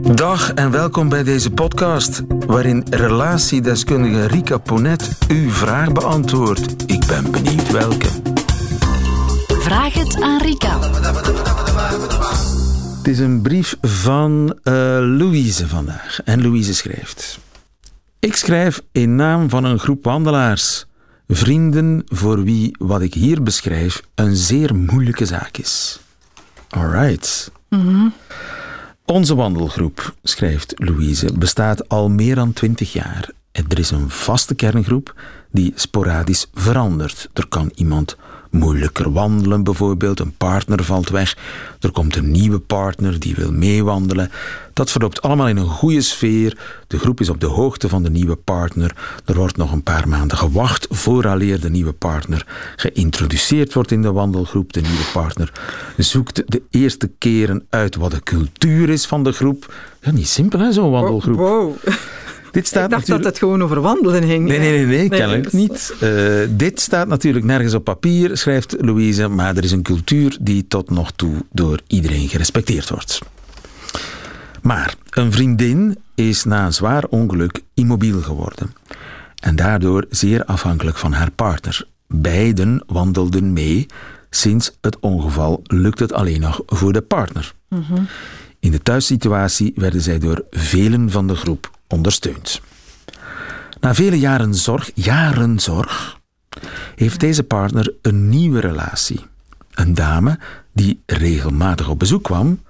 Dag en welkom bij deze podcast, waarin relatiedeskundige Rika Ponet uw vraag beantwoordt. Ik ben benieuwd welke. Vraag het aan Rika. Het is een brief van uh, Louise vandaag. En Louise schrijft: Ik schrijf in naam van een groep wandelaars, vrienden voor wie wat ik hier beschrijf een zeer moeilijke zaak is. Alright. Mm Onze wandelgroep, schrijft Louise, bestaat al meer dan twintig jaar. Er is een vaste kerngroep die sporadisch verandert. Er kan iemand moeilijker wandelen bijvoorbeeld, een partner valt weg, er komt een nieuwe partner die wil meewandelen. Dat verloopt allemaal in een goede sfeer, de groep is op de hoogte van de nieuwe partner, er wordt nog een paar maanden gewacht vooraleer de nieuwe partner geïntroduceerd wordt in de wandelgroep. De nieuwe partner zoekt de eerste keren uit wat de cultuur is van de groep. Ja, niet simpel hè, zo'n wandelgroep. Wow. Dit staat ik dacht natuurlijk... dat het gewoon over wandelen ging. Nee, nee, nee, nee, Nee, kennelijk dus- niet. Eh, dit staat natuurlijk nergens op papier, schrijft Louise, maar er is een cultuur die tot nog toe door iedereen gerespecteerd wordt. Maar een vriendin is na een zwaar ongeluk immobiel geworden en daardoor zeer afhankelijk van haar partner. Beiden wandelden mee. Sinds het ongeval lukt het alleen nog voor de partner. In de thuissituatie werden zij door velen van de groep ondersteund. Na vele jaren zorg, jaren zorg, heeft deze partner een nieuwe relatie. Een dame die regelmatig op bezoek kwam,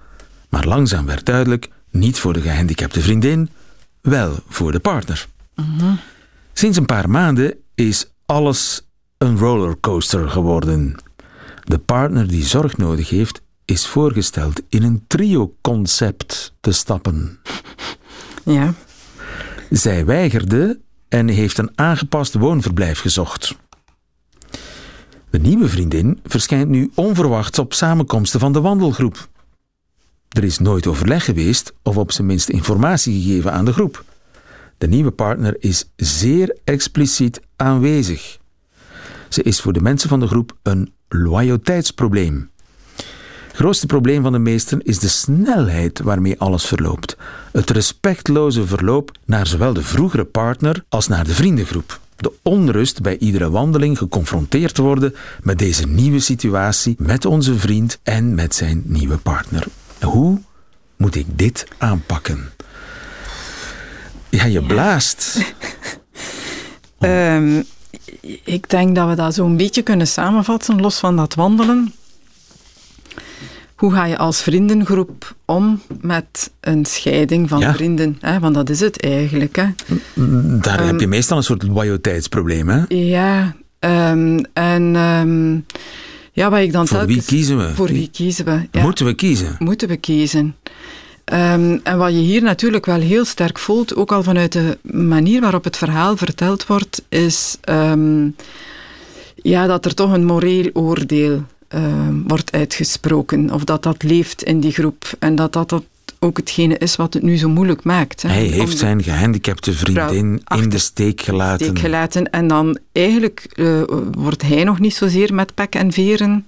maar langzaam werd duidelijk niet voor de gehandicapte vriendin, wel voor de partner. Sinds een paar maanden is alles een rollercoaster geworden. De partner die zorg nodig heeft, is voorgesteld in een trio-concept te stappen. Ja. Zij weigerde en heeft een aangepast woonverblijf gezocht. De nieuwe vriendin verschijnt nu onverwachts op samenkomsten van de wandelgroep. Er is nooit overleg geweest of op zijn minst informatie gegeven aan de groep. De nieuwe partner is zeer expliciet aanwezig. Ze is voor de mensen van de groep een loyaliteitsprobleem. Grootste probleem van de meesten is de snelheid waarmee alles verloopt. Het respectloze verloop naar zowel de vroegere partner als naar de vriendengroep. De onrust bij iedere wandeling geconfronteerd te worden met deze nieuwe situatie, met onze vriend en met zijn nieuwe partner. Hoe moet ik dit aanpakken? Ja, je blaast. Ehm, ik denk dat we dat zo'n beetje kunnen samenvatten, los van dat wandelen. Hoe ga je als vriendengroep om met een scheiding van Ja. vrienden? Hè? Want dat is het eigenlijk. Hè? Daar heb je meestal een soort loyaliteitsprobleem, hè? Ja, ehm, en ehm, ja, wat ik dan Voor wie kiezen we? Voor wie kiezen we? Ja. Moeten we kiezen? moeten we kiezen. Ehm, en wat je hier natuurlijk wel heel sterk voelt, ook al vanuit de manier waarop het verhaal verteld wordt, is ehm, ja, dat er toch een moreel oordeel ehm, wordt uitgesproken. Of dat dat leeft in die groep. En dat dat, dat ook hetgene is wat het nu zo moeilijk maakt. Hè, Hij heeft zijn gehandicapte vriendin in de steek gelaten. steek gelaten. En dan eigenlijk eh, wordt hij nog niet zozeer met pek en veren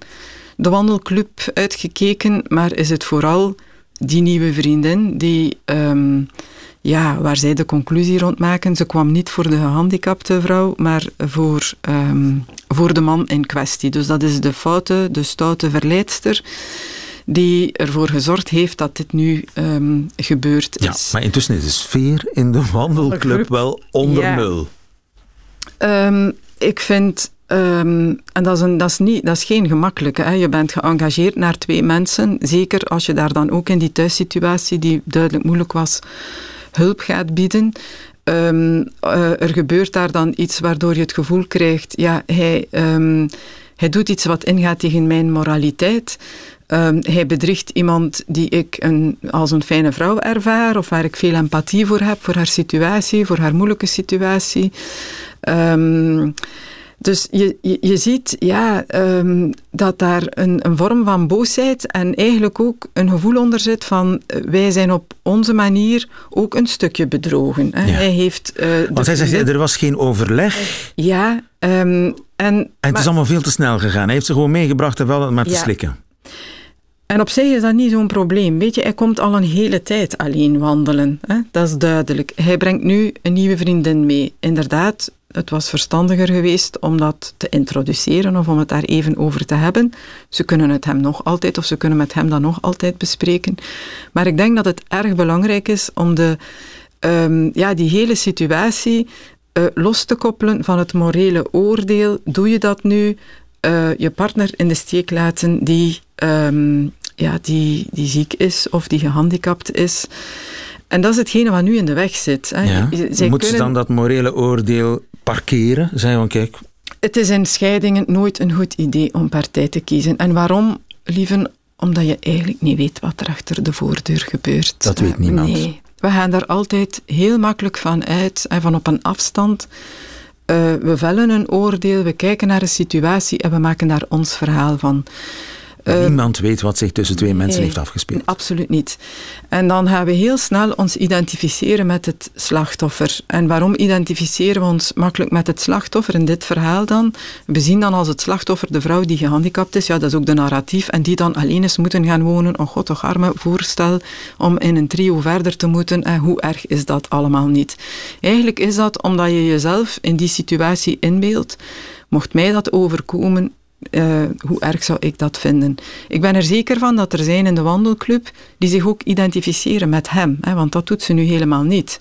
de wandelclub uitgekeken, maar is het vooral die nieuwe vriendin die, ehm, ja, waar zij de conclusie rond maken. Ze kwam niet voor de gehandicapte vrouw, maar voor, ehm, voor de man in kwestie. Dus dat is de foute, de stoute verleidster die ervoor gezorgd heeft dat dit nu ehm, gebeurd Ja, is. maar intussen is de sfeer in de wandelclub wel onder Ja. nul. Ehm, ik vind, ehm, en dat is, een, dat, is niet, dat is geen gemakkelijke, hè. je bent geëngageerd naar twee mensen, zeker als je daar dan ook in die thuissituatie, die duidelijk moeilijk was, hulp gaat bieden. Ehm, eh, er gebeurt daar dan iets waardoor je het gevoel krijgt, ja, hij, ehm, hij doet iets wat ingaat tegen mijn moraliteit. Ehm, hij bedriegt iemand die ik een, als een fijne vrouw ervaar, of waar ik veel empathie voor heb, voor haar situatie, voor haar moeilijke situatie. Ehm, dus je, je, je ziet ja, ehm, dat daar een, een vorm van boosheid en eigenlijk ook een gevoel onder zit van eh, wij zijn op onze manier ook een stukje bedrogen. Hè. Ja. Hij heeft, eh, Want hij zegt, er was geen overleg Ja, ehm, en, en het maar- is allemaal veel te snel gegaan. Hij heeft ze gewoon meegebracht en wel maar te Ja. slikken. En op zich is dat niet zo'n probleem. Weet je, hij komt al een hele tijd alleen wandelen. Hè? Dat is duidelijk. Hij brengt nu een nieuwe vriendin mee. Inderdaad, het was verstandiger geweest om dat te introduceren of om het daar even over te hebben. Ze kunnen het hem nog altijd of ze kunnen met hem dat nog altijd bespreken. Maar ik denk dat het erg belangrijk is om de, um, ja, die hele situatie uh, los te koppelen van het morele oordeel. Doe je dat nu? Uh, je partner in de steek laten die, um, ja, die, die ziek is of die gehandicapt is. En dat is hetgene wat nu in de weg zit. Hè. Ja. Kunnen... ze dan dat morele oordeel parkeren? Zijn van kijk. Het is in scheidingen nooit een goed idee om partij te kiezen. En waarom, lieven? Omdat je eigenlijk niet weet wat er achter de voordeur gebeurt. Dat weet niemand. Nee. We gaan daar altijd heel makkelijk van uit en van op een afstand. Uh, we vellen een oordeel, we kijken naar een situatie en we maken daar ons verhaal van. Uh, Niemand weet wat zich tussen twee mensen heeft afgespeeld. Absoluut niet. En dan gaan we heel snel ons identificeren met het slachtoffer. En waarom identificeren we ons makkelijk met het slachtoffer in dit verhaal dan? We zien dan als het slachtoffer de vrouw die gehandicapt is, ja, dat is ook de narratief, en die dan alleen eens moeten gaan wonen. Oh god, toch arme voorstel om in een trio verder te moeten. En hoe erg is dat allemaal niet? Eigenlijk is dat omdat je jezelf in die situatie inbeeldt. Mocht mij dat overkomen, uh, hoe erg zou ik dat vinden? Ik ben er zeker van dat er zijn in de wandelclub die zich ook identificeren met hem, hè, want dat doet ze nu helemaal niet.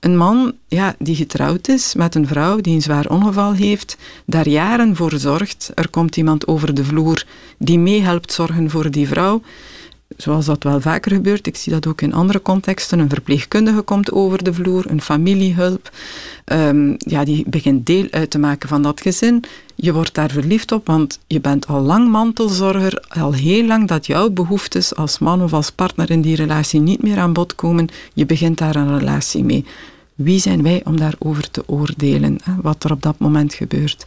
Een man ja, die getrouwd is met een vrouw die een zwaar ongeval heeft, daar jaren voor zorgt. Er komt iemand over de vloer die meehelpt zorgen voor die vrouw zoals dat wel vaker gebeurt, ik zie dat ook in andere contexten, een verpleegkundige komt over de vloer, een familiehulp, um, ja, die begint deel uit te maken van dat gezin. Je wordt daar verliefd op, want je bent al lang mantelzorger, al heel lang dat jouw behoeftes als man of als partner in die relatie niet meer aan bod komen. Je begint daar een relatie mee. Wie zijn wij om daarover te oordelen, wat er op dat moment gebeurt?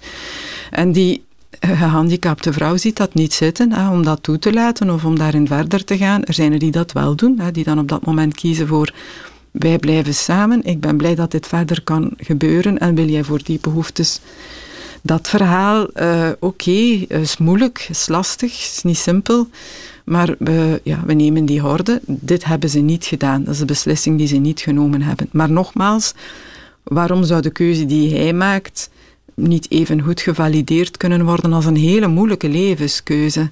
En die gehandicapte vrouw ziet dat niet zitten om dat toe te laten of om daarin verder te gaan. Er zijn er die dat wel doen, hè, die dan op dat moment kiezen voor wij blijven samen. Ik ben blij dat dit verder kan gebeuren en wil jij voor die behoeftes dat verhaal, uh, oké, okay, is moeilijk, is lastig, is niet simpel. Maar we, ja, we nemen die horde. Dit hebben ze niet gedaan. Dat is een beslissing die ze niet genomen hebben. Maar nogmaals, waarom zou de keuze die hij maakt niet even goed gevalideerd kunnen worden als een hele moeilijke levenskeuze.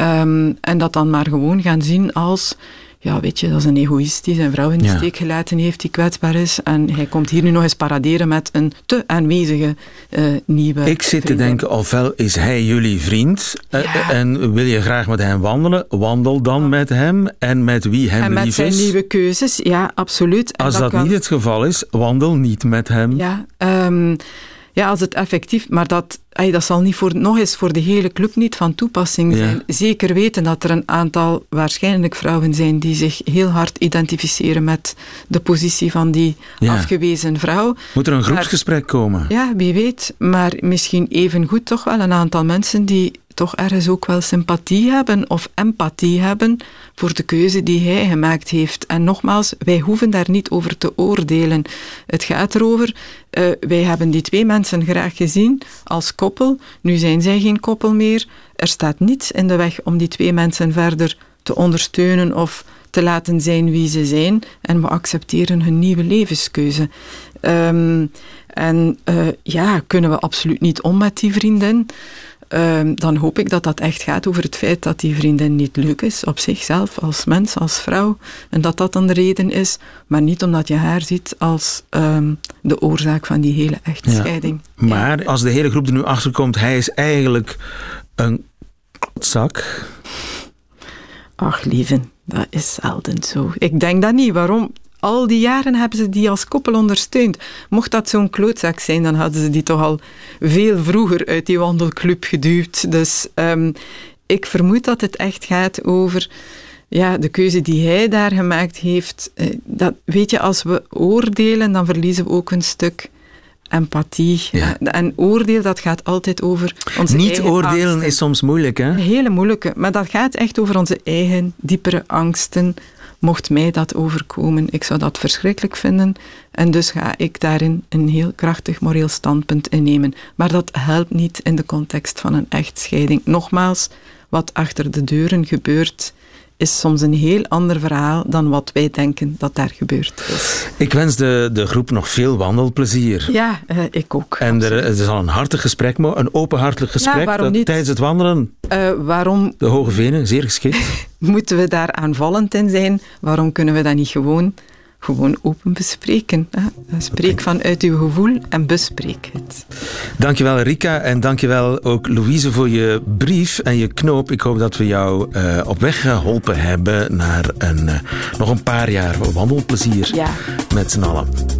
Um, en dat dan maar gewoon gaan zien als ja, weet je, dat is een egoïst die zijn vrouw in de steek gelaten heeft, die kwetsbaar is. En hij komt hier nu nog eens paraderen met een te aanwezige uh, nieuwe Ik zit te denken, ofwel is hij jullie vriend uh, en wil je graag met hem wandelen, wandel dan met hem en met wie hem en lief is. En met zijn nieuwe keuzes, ja, absoluut. Als dat, dat niet het geval is, wandel niet met hem. Ja, um, ja, als het effectief, maar dat, dat zal niet voor, nog eens voor de hele club niet van toepassing zijn. Zeker weten dat er een aantal waarschijnlijk vrouwen zijn die zich heel hard identificeren met de positie van die afgewezen vrouw. Moet er een groepsgesprek komen? Ja, wie weet. Maar misschien even goed toch wel een aantal mensen die toch ergens ook wel sympathie hebben of empathie hebben voor de keuze die hij gemaakt heeft. En nogmaals, wij hoeven daar niet over te oordelen. Het gaat erover, uh, wij hebben die twee mensen graag gezien als koppel. Nu zijn zij geen koppel meer. Er staat niets in de weg om die twee mensen verder te ondersteunen of te laten zijn wie ze zijn. En we accepteren hun nieuwe levenskeuze. Um, en uh, ja, kunnen we absoluut niet om met die vriendin. Ehm, dan hoop ik dat dat echt gaat over het feit dat die vriendin niet leuk is op zichzelf, als mens, als vrouw. En dat dat dan de reden is, maar niet omdat je haar ziet als um, de oorzaak van die hele echtscheiding. Ja. Maar als de hele groep er nu achter komt, hij is eigenlijk een zak. Ach, lieve, dat is zelden zo. Ik denk dat niet. Waarom? Al die jaren hebben ze die als koppel ondersteund. Mocht dat zo'n klootzak zijn, dan hadden ze die toch al veel vroeger uit die wandelclub geduwd. Dus um, ik vermoed dat het echt gaat over ja, de keuze die hij daar gemaakt heeft. Eh, dat, weet je, als we oordelen, dan verliezen we ook een stuk empathie. Ja. En oordeel, dat gaat altijd over onze Niet eigen oordelen angsten. is soms moeilijk, hè? Hele moeilijke. Maar dat gaat echt over onze eigen diepere angsten, mocht mij dat overkomen. Ik zou dat verschrikkelijk vinden. En dus ga ik daarin een heel krachtig moreel standpunt innemen. Maar dat helpt niet in de context van een echtscheiding. Nogmaals, wat achter de deuren gebeurt, is soms een heel ander verhaal dan wat wij denken dat daar gebeurd is. Ik wens de, de groep nog veel wandelplezier. Ja, uh, ik ook. En er, het is al een hartig gesprek, een openhartig gesprek ja, tijdens het wandelen. Uh, waarom... De Hoge Venen, zeer geschikt. Moeten we daar aanvallend in zijn? Waarom kunnen we dat niet gewoon gewoon open bespreken. Hè. Spreek vanuit uw gevoel en bespreek het. Dankjewel Rika en dankjewel ook Louise voor je brief en je knoop. Ik hoop dat we jou uh, op weg geholpen hebben naar een, uh, nog een paar jaar wandelplezier ja. met z'n allen.